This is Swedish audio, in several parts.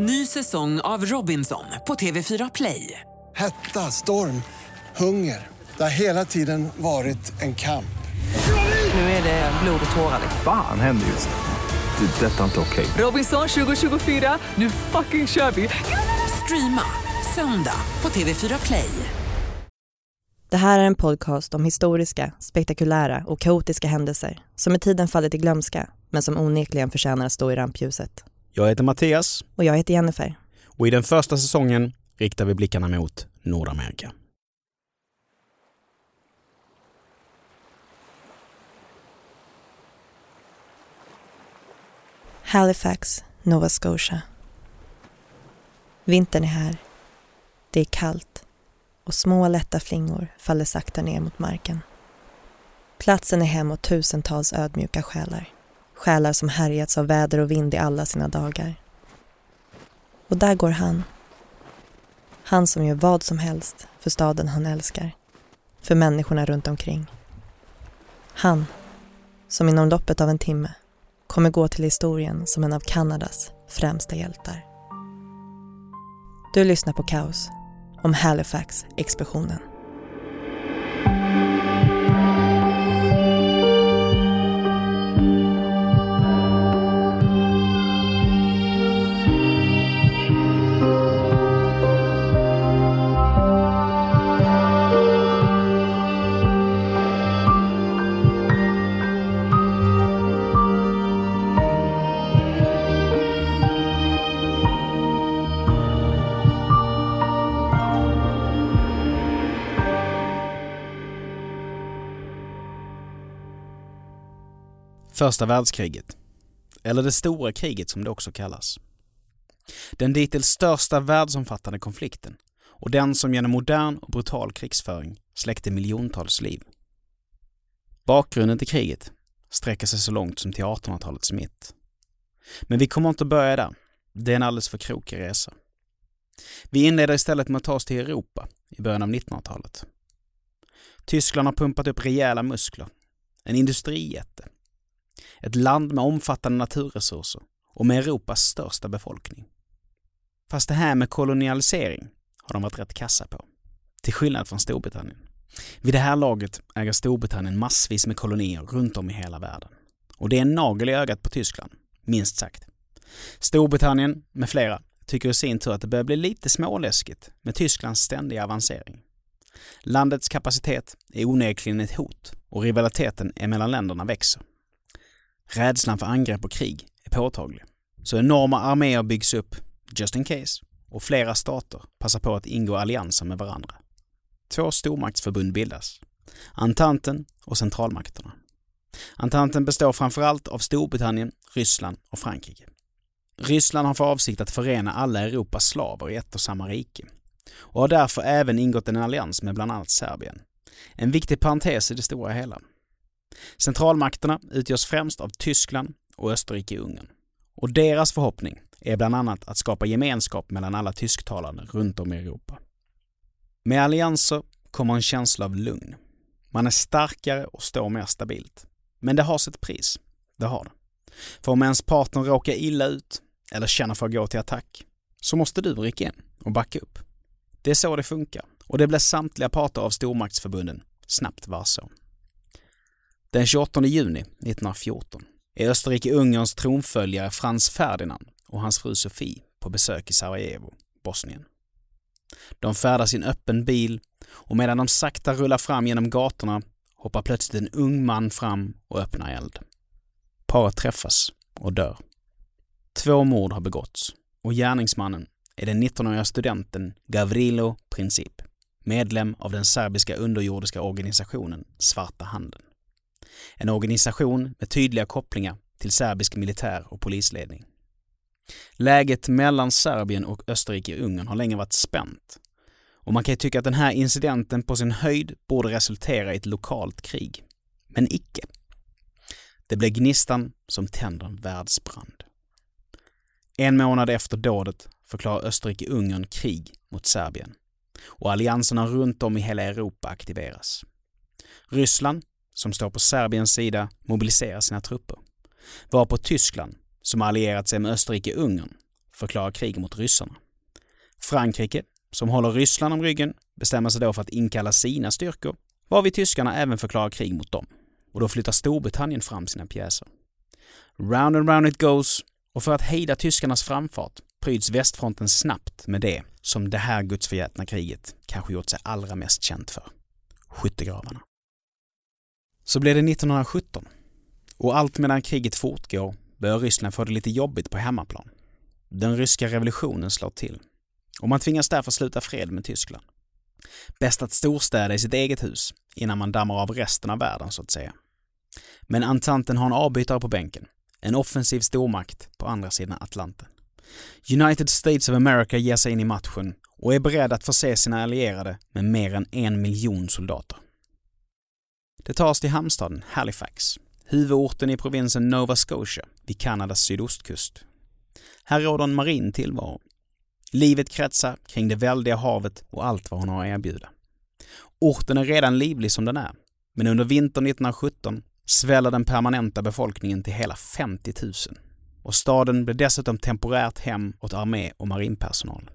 Ny säsong av Robinson på TV4 Play. Hetta, storm, hunger. Det har hela tiden varit en kamp. Nu är det blod och tårar. Fan händer just nu. Det. är Detta är inte okej. Robinson 2024, nu fucking kör vi! Streama söndag på TV4 Play. Det här är en podcast om historiska, spektakulära och kaotiska händelser som med tiden fallit i glömska men som onekligen förtjänar att stå i rampljuset. Jag heter Mattias Och jag heter Jennifer. och i den första säsongen riktar vi blickarna mot Nordamerika. Halifax, Nova Scotia. Vintern är här. Det är kallt och små lätta flingor faller sakta ner mot marken. Platsen är hem åt tusentals ödmjuka själar. Själar som härjats av väder och vind i alla sina dagar. Och där går han. Han som gör vad som helst för staden han älskar. För människorna runt omkring. Han som inom loppet av en timme kommer gå till historien som en av Kanadas främsta hjältar. Du lyssnar på Kaos om Halifax-explosionen. Första världskriget, eller det stora kriget som det också kallas. Den dittills största världsomfattande konflikten och den som genom modern och brutal krigsföring släckte miljontals liv. Bakgrunden till kriget sträcker sig så långt som till 1800-talets mitt. Men vi kommer inte att börja där. Det är en alldeles för krokig resa. Vi inleder istället med att ta oss till Europa i början av 1900-talet. Tyskland har pumpat upp rejäla muskler. En industrijätte. Ett land med omfattande naturresurser och med Europas största befolkning. Fast det här med kolonialisering har de varit rätt kassa på. Till skillnad från Storbritannien. Vid det här laget äger Storbritannien massvis med kolonier runt om i hela världen. Och det är en nagel i ögat på Tyskland, minst sagt. Storbritannien, med flera, tycker i sin tur att det börjar bli lite småläskigt med Tysklands ständiga avancering. Landets kapacitet är onekligen ett hot och rivaliteten mellan länderna växer. Rädslan för angrepp och krig är påtaglig. Så enorma arméer byggs upp, just in case, och flera stater passar på att ingå allianser med varandra. Två stormaktsförbund bildas. Antanten och centralmakterna. Antanten består framförallt av Storbritannien, Ryssland och Frankrike. Ryssland har för avsikt att förena alla Europas slaver i ett och samma rike och har därför även ingått en allians med bland annat Serbien. En viktig parentes i det stora hela. Centralmakterna utgörs främst av Tyskland och Österrike-Ungern. Och deras förhoppning är bland annat att skapa gemenskap mellan alla tysktalande runt om i Europa. Med allianser kommer en känsla av lugn. Man är starkare och står mer stabilt. Men det har sitt pris. Det har det. För om ens partner råkar illa ut eller känner för att gå till attack så måste du rycka in och backa upp. Det är så det funkar och det blir samtliga parter av stormaktsförbunden snabbt varse om. Den 28 juni 1914 är Österrike-Ungerns tronföljare Frans Ferdinand och hans fru Sofie på besök i Sarajevo, Bosnien. De färdas i en öppen bil och medan de sakta rullar fram genom gatorna hoppar plötsligt en ung man fram och öppnar eld. Paret träffas och dör. Två mord har begåtts och gärningsmannen är den 19-åriga studenten Gavrilo Princip, medlem av den serbiska underjordiska organisationen Svarta handen. En organisation med tydliga kopplingar till serbisk militär och polisledning. Läget mellan Serbien och Österrike-Ungern har länge varit spänt. Och man kan ju tycka att den här incidenten på sin höjd borde resultera i ett lokalt krig. Men icke. Det blev gnistan som tänder en världsbrand. En månad efter dådet förklarar Österrike-Ungern krig mot Serbien och allianserna runt om i hela Europa aktiveras. Ryssland, som står på Serbiens sida, mobiliserar sina trupper. Varpå Tyskland, som allierat sig med Österrike-Ungern, förklarar krig mot ryssarna. Frankrike, som håller Ryssland om ryggen, bestämmer sig då för att inkalla sina styrkor, varvid tyskarna även förklarar krig mot dem. Och då flyttar Storbritannien fram sina pjäser. Round and round it goes, och för att hejda tyskarnas framfart pryds västfronten snabbt med det som det här gudsförgätna kriget kanske gjort sig allra mest känt för. Skyttegravarna. Så blev det 1917. Och allt medan kriget fortgår börjar Ryssland få det lite jobbigt på hemmaplan. Den ryska revolutionen slår till. Och man tvingas därför sluta fred med Tyskland. Bäst att storstäda i sitt eget hus innan man dammar av resten av världen, så att säga. Men Antanten har en avbytare på bänken. En offensiv stormakt på andra sidan Atlanten. United States of America ger sig in i matchen och är beredd att förse sina allierade med mer än en miljon soldater. Det tar oss till hamnstaden Halifax, huvudorten i provinsen Nova Scotia vid Kanadas sydostkust. Här råder en marin tillvaro. Livet kretsar kring det väldiga havet och allt vad hon har att erbjuda. Orten är redan livlig som den är, men under vintern 1917 sväller den permanenta befolkningen till hela 50 000 och staden blev dessutom temporärt hem åt armé och marinpersonal.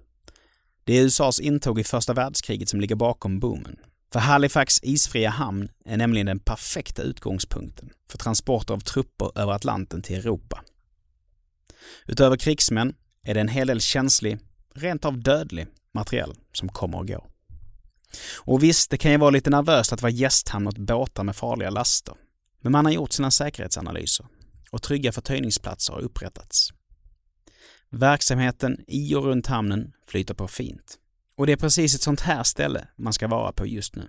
Det är USAs intåg i första världskriget som ligger bakom boomen. För Halifax isfria hamn är nämligen den perfekta utgångspunkten för transporter av trupper över Atlanten till Europa. Utöver krigsmän är det en hel del känslig, rent av dödlig, materiell som kommer och går. Och visst, det kan ju vara lite nervöst att vara gästhamn åt båtar med farliga laster. Men man har gjort sina säkerhetsanalyser och trygga förtöjningsplatser har upprättats. Verksamheten i och runt hamnen flyter på fint. Och det är precis ett sånt här ställe man ska vara på just nu.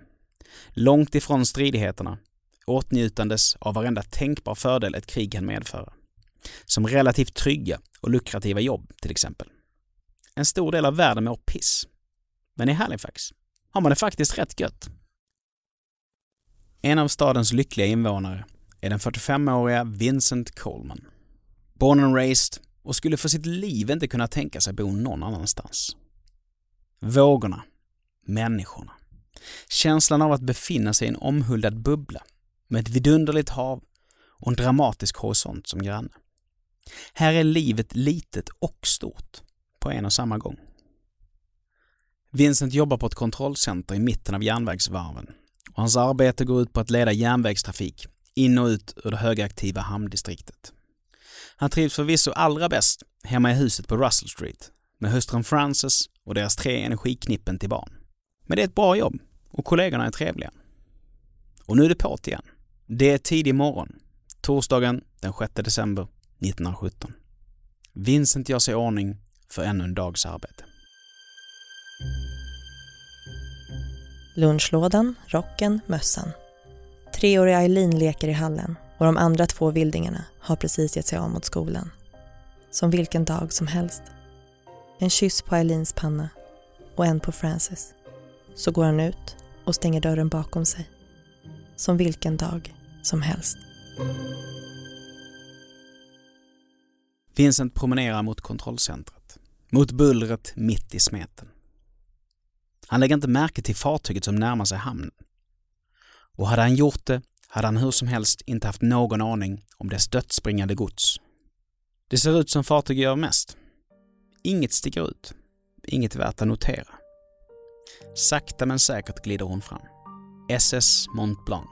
Långt ifrån stridigheterna, åtnjutandes av varenda tänkbar fördel ett krig kan medföra. Som relativt trygga och lukrativa jobb till exempel. En stor del av världen mår piss. Men i Halifax har man det faktiskt rätt gött. En av stadens lyckliga invånare är den 45-åriga Vincent Coleman. Born and raised och skulle för sitt liv inte kunna tänka sig bo någon annanstans. Vågorna, människorna, känslan av att befinna sig i en omhuldad bubbla med ett vidunderligt hav och en dramatisk horisont som granne. Här är livet litet och stort på en och samma gång. Vincent jobbar på ett kontrollcenter i mitten av järnvägsvarven och hans arbete går ut på att leda järnvägstrafik in och ut ur det högaktiva hamndistriktet. Han trivs förvisso allra bäst hemma i huset på Russell Street med hustrun Frances och deras tre energiknippen till barn. Men det är ett bra jobb och kollegorna är trevliga. Och nu är det på igen. Det är tidig morgon, torsdagen den 6 december 1917. Vincent gör sig i ordning för ännu en dags arbete. Lunchlådan, rocken, mössan. Treåriga Eileen leker i hallen och de andra två vildingarna har precis gett sig av mot skolan. Som vilken dag som helst. En kyss på Eileens panna och en på Frances. Så går han ut och stänger dörren bakom sig. Som vilken dag som helst. Vincent promenerar mot kontrollcentret. Mot bullret mitt i smeten. Han lägger inte märke till fartyget som närmar sig hamnen. Och hade han gjort det hade han hur som helst inte haft någon aning om dess dödsbringande gods. Det ser ut som fartyget gör mest. Inget sticker ut. Inget värt att notera. Sakta men säkert glider hon fram. SS Mont Blanc.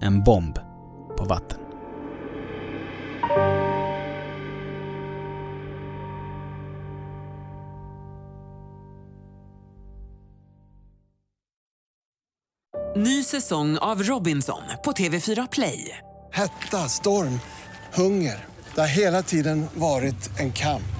En bomb på vatten. Ny säsong av Robinson på TV4 Play. Hetta, storm, hunger. Det har hela tiden varit en kamp.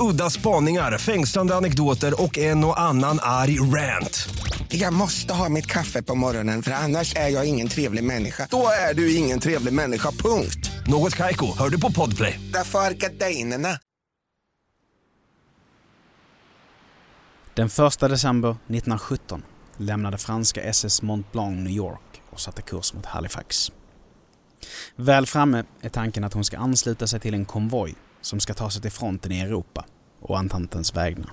Udda spaningar, fängslande anekdoter och en och annan arg rant. Jag måste ha mitt kaffe på morgonen för annars är jag ingen trevlig människa. Då är du ingen trevlig människa, punkt. Något Kaiko, hör du på Podplay. Därför arkadeinerna. Den 1 december 1917 lämnade franska SS Mont Blanc New York och satte kurs mot Halifax. Väl framme är tanken att hon ska ansluta sig till en konvoj som ska ta sig till fronten i Europa och Antantens vägnar.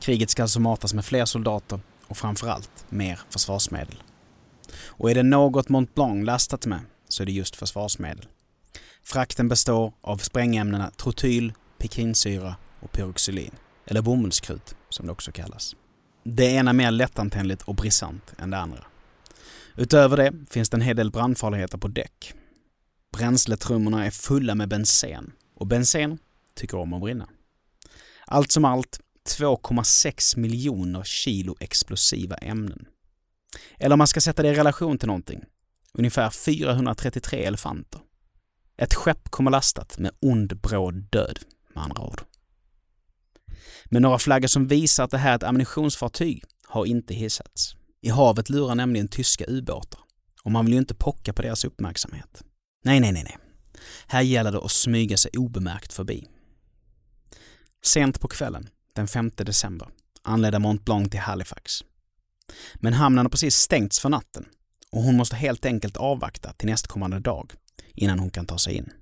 Kriget ska alltså matas med fler soldater och framförallt mer försvarsmedel. Och är det något Mont Blanc lastat med så är det just försvarsmedel. Frakten består av sprängämnena trotyl, pekinsyra och pyroxylin, eller bomullskrut som det också kallas. Det ena är mer lättantändligt och brisant än det andra. Utöver det finns det en hel del brandfarligheter på däck. Bränsletrummorna är fulla med bensen och bensen tycker om att brinna. Allt som allt 2,6 miljoner kilo explosiva ämnen. Eller om man ska sätta det i relation till någonting, ungefär 433 elefanter. Ett skepp kommer lastat med ond bråd död, med andra ord. Men några flaggor som visar att det här är ett ammunitionsfartyg har inte hissats. I havet lurar nämligen tyska ubåtar och man vill ju inte pocka på deras uppmärksamhet. Nej, nej, nej, nej. Här gäller det att smyga sig obemärkt förbi. Sent på kvällen, den 5 december, anländer Mont Blanc till Halifax. Men hamnen har precis stängts för natten och hon måste helt enkelt avvakta till nästkommande dag innan hon kan ta sig in.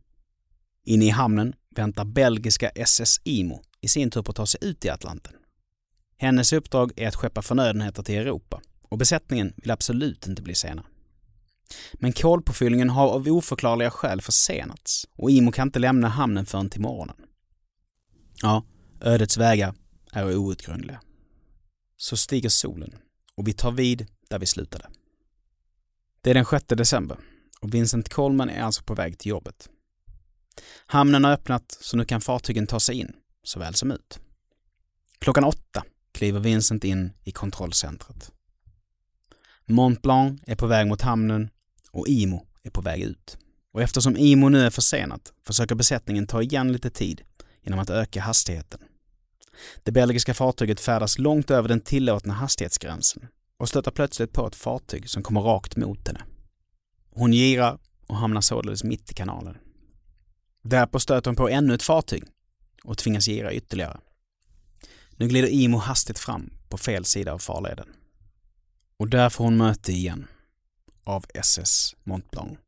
Inne i hamnen väntar belgiska SS Imo i sin tur på att ta sig ut i Atlanten. Hennes uppdrag är att skeppa förnödenheter till Europa och besättningen vill absolut inte bli sena. Men kolpåfyllningen har av oförklarliga skäl försenats och Imo kan inte lämna hamnen förrän till morgonen. Ja, ödets vägar är outgrundliga. Så stiger solen och vi tar vid där vi slutade. Det är den 6 december och Vincent Coleman är alltså på väg till jobbet. Hamnen har öppnat så nu kan fartygen ta sig in, såväl som ut. Klockan åtta kliver Vincent in i kontrollcentret. Mont Blanc är på väg mot hamnen och Imo är på väg ut. Och eftersom Imo nu är försenat försöker besättningen ta igen lite tid genom att öka hastigheten. Det belgiska fartyget färdas långt över den tillåtna hastighetsgränsen och stöter plötsligt på ett fartyg som kommer rakt mot henne. Hon girar och hamnar således mitt i kanalen. Därpå stöter hon på ännu ett fartyg och tvingas gira ytterligare. Nu glider Imo hastigt fram på fel sida av farleden. Och där får hon möte igen av SS Mont Blanc.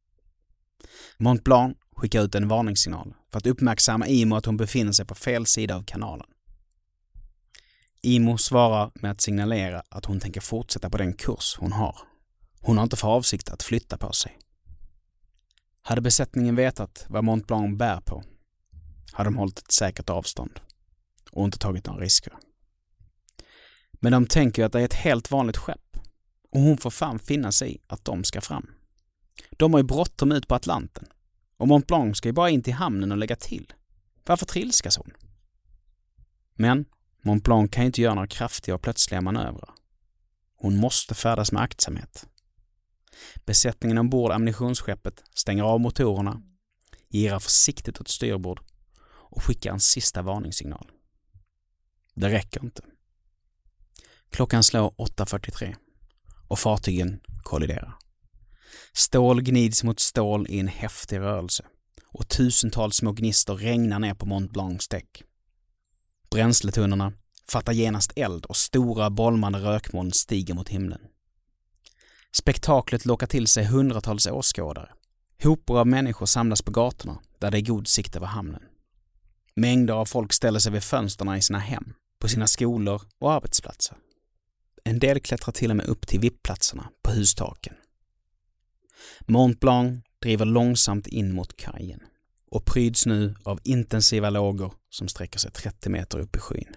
Mont Blanc skickar ut en varningssignal för att uppmärksamma Imo att hon befinner sig på fel sida av kanalen. Imo svarar med att signalera att hon tänker fortsätta på den kurs hon har. Hon har inte för avsikt att flytta på sig. Hade besättningen vetat vad Mont Blanc bär på hade de hållit ett säkert avstånd och inte tagit några risker. Men de tänker ju att det är ett helt vanligt skepp och hon får fan finna sig i att de ska fram. De har ju bråttom ut på Atlanten och Mont Blanc ska ju bara in till hamnen och lägga till. Varför trilskas hon? Men Mont Blanc kan ju inte göra några kraftiga och plötsliga manövrar. Hon måste färdas med aktsamhet. Besättningen ombord ammunitionsskeppet stänger av motorerna, girar försiktigt åt styrbord och skickar en sista varningssignal. Det räcker inte. Klockan slår 8.43 och fartygen kolliderar. Stål gnids mot stål i en häftig rörelse och tusentals små gnistor regnar ner på Mont Blancs däck. Bränsletunnorna fattar genast eld och stora bolmande rökmoln stiger mot himlen. Spektaklet lockar till sig hundratals åskådare. Hopor av människor samlas på gatorna där det är god sikt över hamnen. Mängder av folk ställer sig vid fönstren i sina hem, på sina skolor och arbetsplatser. En del klättrar till och med upp till vippplatserna på hustaken. Mont Blanc driver långsamt in mot kajen och pryds nu av intensiva lågor som sträcker sig 30 meter upp i skyn.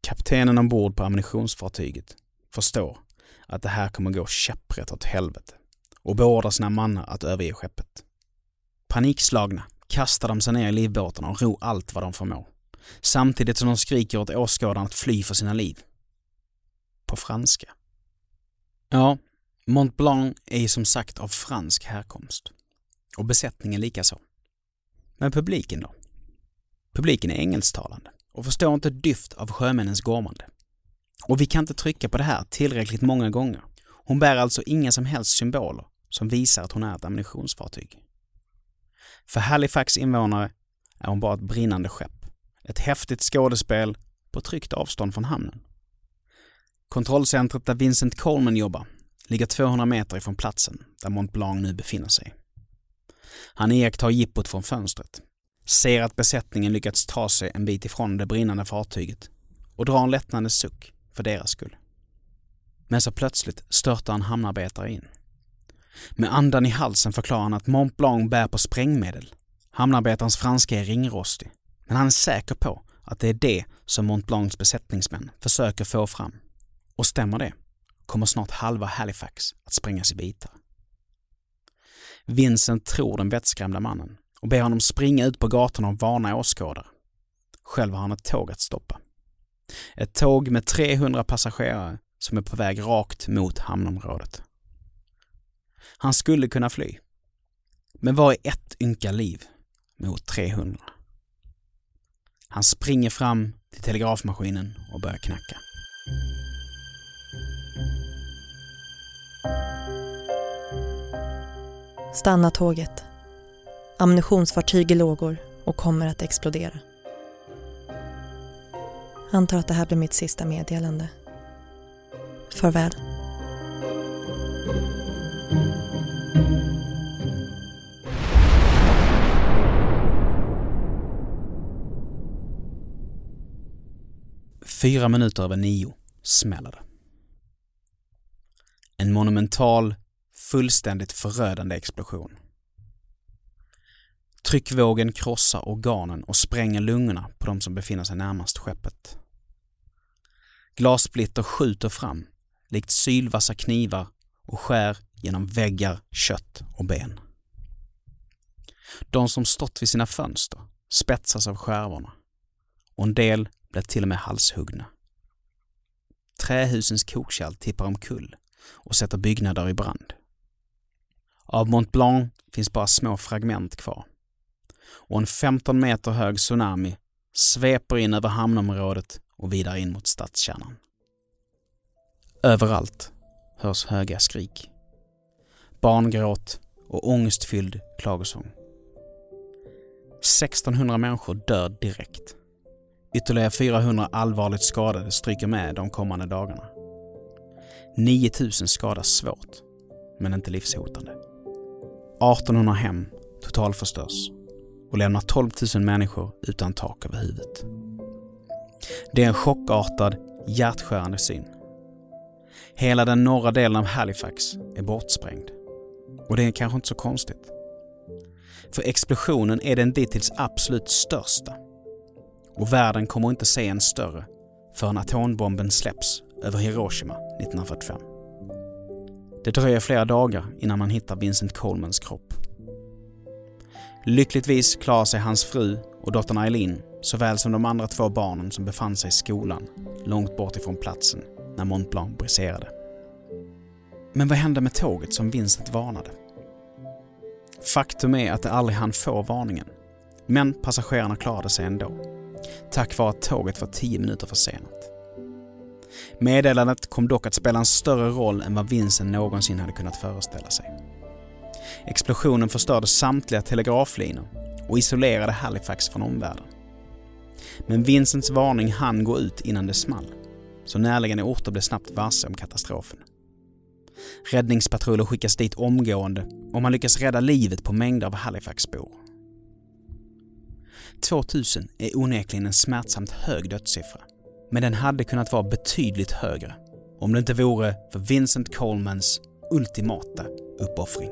Kaptenen ombord på ammunitionsfartyget förstår att det här kommer gå käpprätt åt helvete och beordrar sina mannar att överge skeppet. Panikslagna kastar de sig ner i livbåtarna och ro allt vad de förmår. Samtidigt som de skriker åt åskådarna att fly för sina liv. På franska. Ja, Mont Blanc är ju som sagt av fransk härkomst. Och besättningen likaså. Men publiken då? Publiken är engelsktalande och förstår inte dyft av sjömännens gormande. Och vi kan inte trycka på det här tillräckligt många gånger. Hon bär alltså inga som helst symboler som visar att hon är ett ammunitionsfartyg. För Halifax invånare är hon bara ett brinnande skepp. Ett häftigt skådespel på tryggt avstånd från hamnen. Kontrollcentret där Vincent Coleman jobbar ligger 200 meter ifrån platsen där Mont Blanc nu befinner sig. Han iakttar jippot från fönstret, ser att besättningen lyckats ta sig en bit ifrån det brinnande fartyget och drar en lättnadens suck för deras skull. Men så plötsligt störtar en hamnarbetare in. Med andan i halsen förklarar han att Mont Blanc bär på sprängmedel. Hamnarbetarens franska är ringrostig, men han är säker på att det är det som Mont Blancs besättningsmän försöker få fram. Och stämmer det kommer snart halva Halifax att sprängas i bitar. Vincent tror den vettskrämda mannen och ber honom springa ut på gatorna och varna åskådare. Själv har han ett tåg att stoppa. Ett tåg med 300 passagerare som är på väg rakt mot hamnområdet. Han skulle kunna fly. Men vad är ett ynka liv mot 300? Han springer fram till telegrafmaskinen och börjar knacka. Stanna tåget. Ammunitionsfartyg i lågor och kommer att explodera. Antar att det här blir mitt sista meddelande. Farväl. Fyra minuter över nio smäller det. En monumental, fullständigt förödande explosion. Tryckvågen krossar organen och spränger lungorna på de som befinner sig närmast skeppet. Glassplitter skjuter fram, likt sylvassa knivar och skär genom väggar, kött och ben. De som stått vid sina fönster spetsas av skärvorna och en del blir till och med halshuggna. Trähusens kokkärl tippar omkull och sätter byggnader i brand. Av Mont Blanc finns bara små fragment kvar. Och en 15 meter hög tsunami sveper in över hamnområdet och vidare in mot stadskärnan. Överallt hörs höga skrik. Barngråt och ångestfylld klagosång. 1600 människor dör direkt. Ytterligare 400 allvarligt skadade stryker med de kommande dagarna. 9000 skadas svårt, men inte livshotande. 1800 hem totalförstörs och lämnar 12 000 människor utan tak över huvudet. Det är en chockartad, hjärtskärande syn. Hela den norra delen av Halifax är bortsprängd. Och det är kanske inte så konstigt. För explosionen är den dittills absolut största. Och världen kommer inte se en större förrän atombomben släpps över Hiroshima 1945. Det dröjer flera dagar innan man hittar Vincent Colemans kropp. Lyckligtvis klarar sig hans fru och dottern Eileen såväl som de andra två barnen som befann sig i skolan långt bort ifrån platsen när Mont Blanc briserade. Men vad hände med tåget som Vincent varnade? Faktum är att det aldrig hann få varningen. Men passagerarna klarade sig ändå. Tack vare att tåget var 10 minuter försenat. Meddelandet kom dock att spela en större roll än vad Vincent någonsin hade kunnat föreställa sig. Explosionen förstörde samtliga telegraflinor och isolerade Halifax från omvärlden. Men Vincents varning hann gå ut innan det small, så närliggande orter blev snabbt varse om katastrofen. Räddningspatruller skickas dit omgående och man lyckas rädda livet på mängder av Halifaxbor. 2000 är onekligen en smärtsamt hög dödssiffra, men den hade kunnat vara betydligt högre om det inte vore för Vincent Colemans ultimata uppoffring.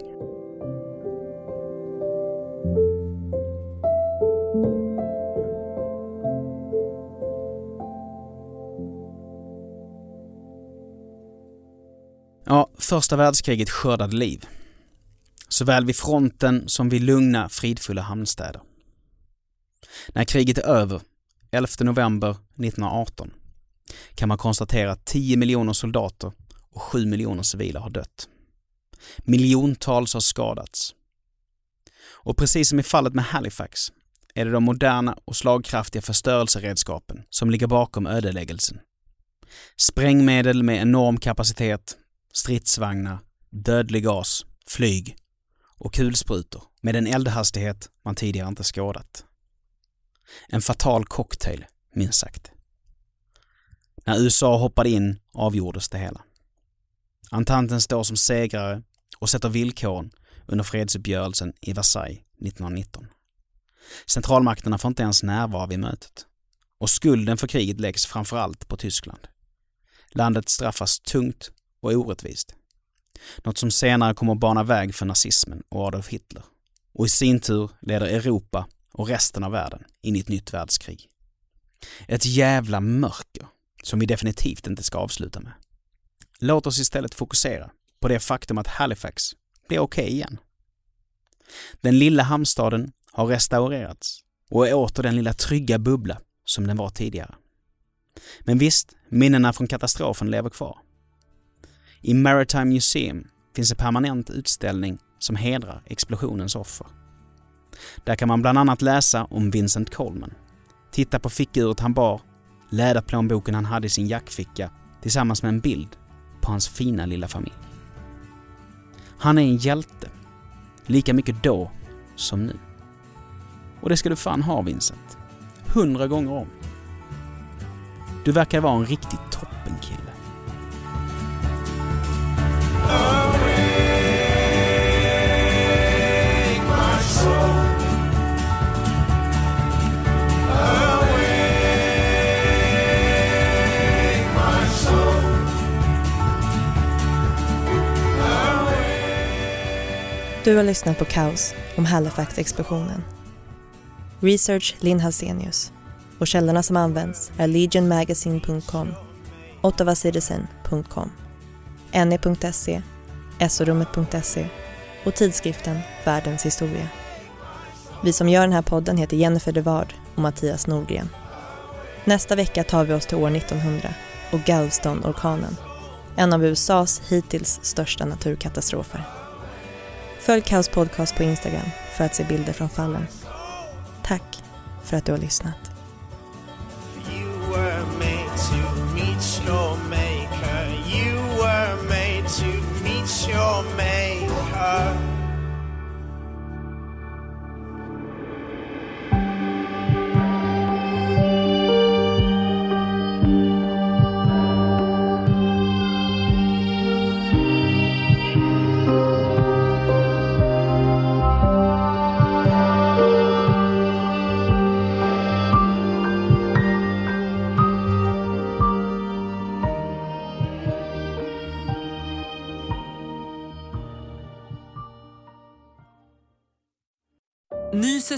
Ja, första världskriget skördade liv. Såväl vid fronten som vid lugna, fridfulla hamnstäder. När kriget är över, 11 november 1918, kan man konstatera att 10 miljoner soldater och 7 miljoner civila har dött. Miljontals har skadats. Och precis som i fallet med Halifax är det de moderna och slagkraftiga förstörelseredskapen som ligger bakom ödeläggelsen. Sprängmedel med enorm kapacitet, stridsvagnar, dödlig gas, flyg och kulsprutor med en eldhastighet man tidigare inte skådat. En fatal cocktail, minst sagt. När USA hoppade in avgjordes det hela. Antanten står som segrare och sätter villkoren under fredsuppgörelsen i Versailles 1919. Centralmakterna får inte ens närvara vid mötet. Och skulden för kriget läggs framförallt på Tyskland. Landet straffas tungt och orättvist. Något som senare kommer att bana väg för nazismen och Adolf Hitler. Och i sin tur leder Europa och resten av världen in i ett nytt världskrig. Ett jävla mörker som vi definitivt inte ska avsluta med. Låt oss istället fokusera på det faktum att Halifax blir okej okay igen. Den lilla hamnstaden har restaurerats och är åter den lilla trygga bubbla som den var tidigare. Men visst, minnena från katastrofen lever kvar. I Maritime Museum finns en permanent utställning som hedrar explosionens offer. Där kan man bland annat läsa om Vincent Coleman, titta på fickuret han bar, läderplånboken han hade i sin jackficka tillsammans med en bild på hans fina lilla familj. Han är en hjälte, lika mycket då som nu. Och det ska du fan ha Vincent. Hundra gånger om. Du verkar vara en riktig toppenkille. Du har lyssnat på Kaos om Halifax-explosionen. Research Linn Halsenius. Och källorna som används är legionmagazine.com, ottawacitizen.com, ne.se, sorummet.se och tidskriften Världens historia. Vi som gör den här podden heter Jennifer Devard och Mattias Nordgren. Nästa vecka tar vi oss till år 1900 och Galveston-orkanen, en av USAs hittills största naturkatastrofer. Följ Kaos podcast på Instagram för att se bilder från fallen. Tack för att du har lyssnat.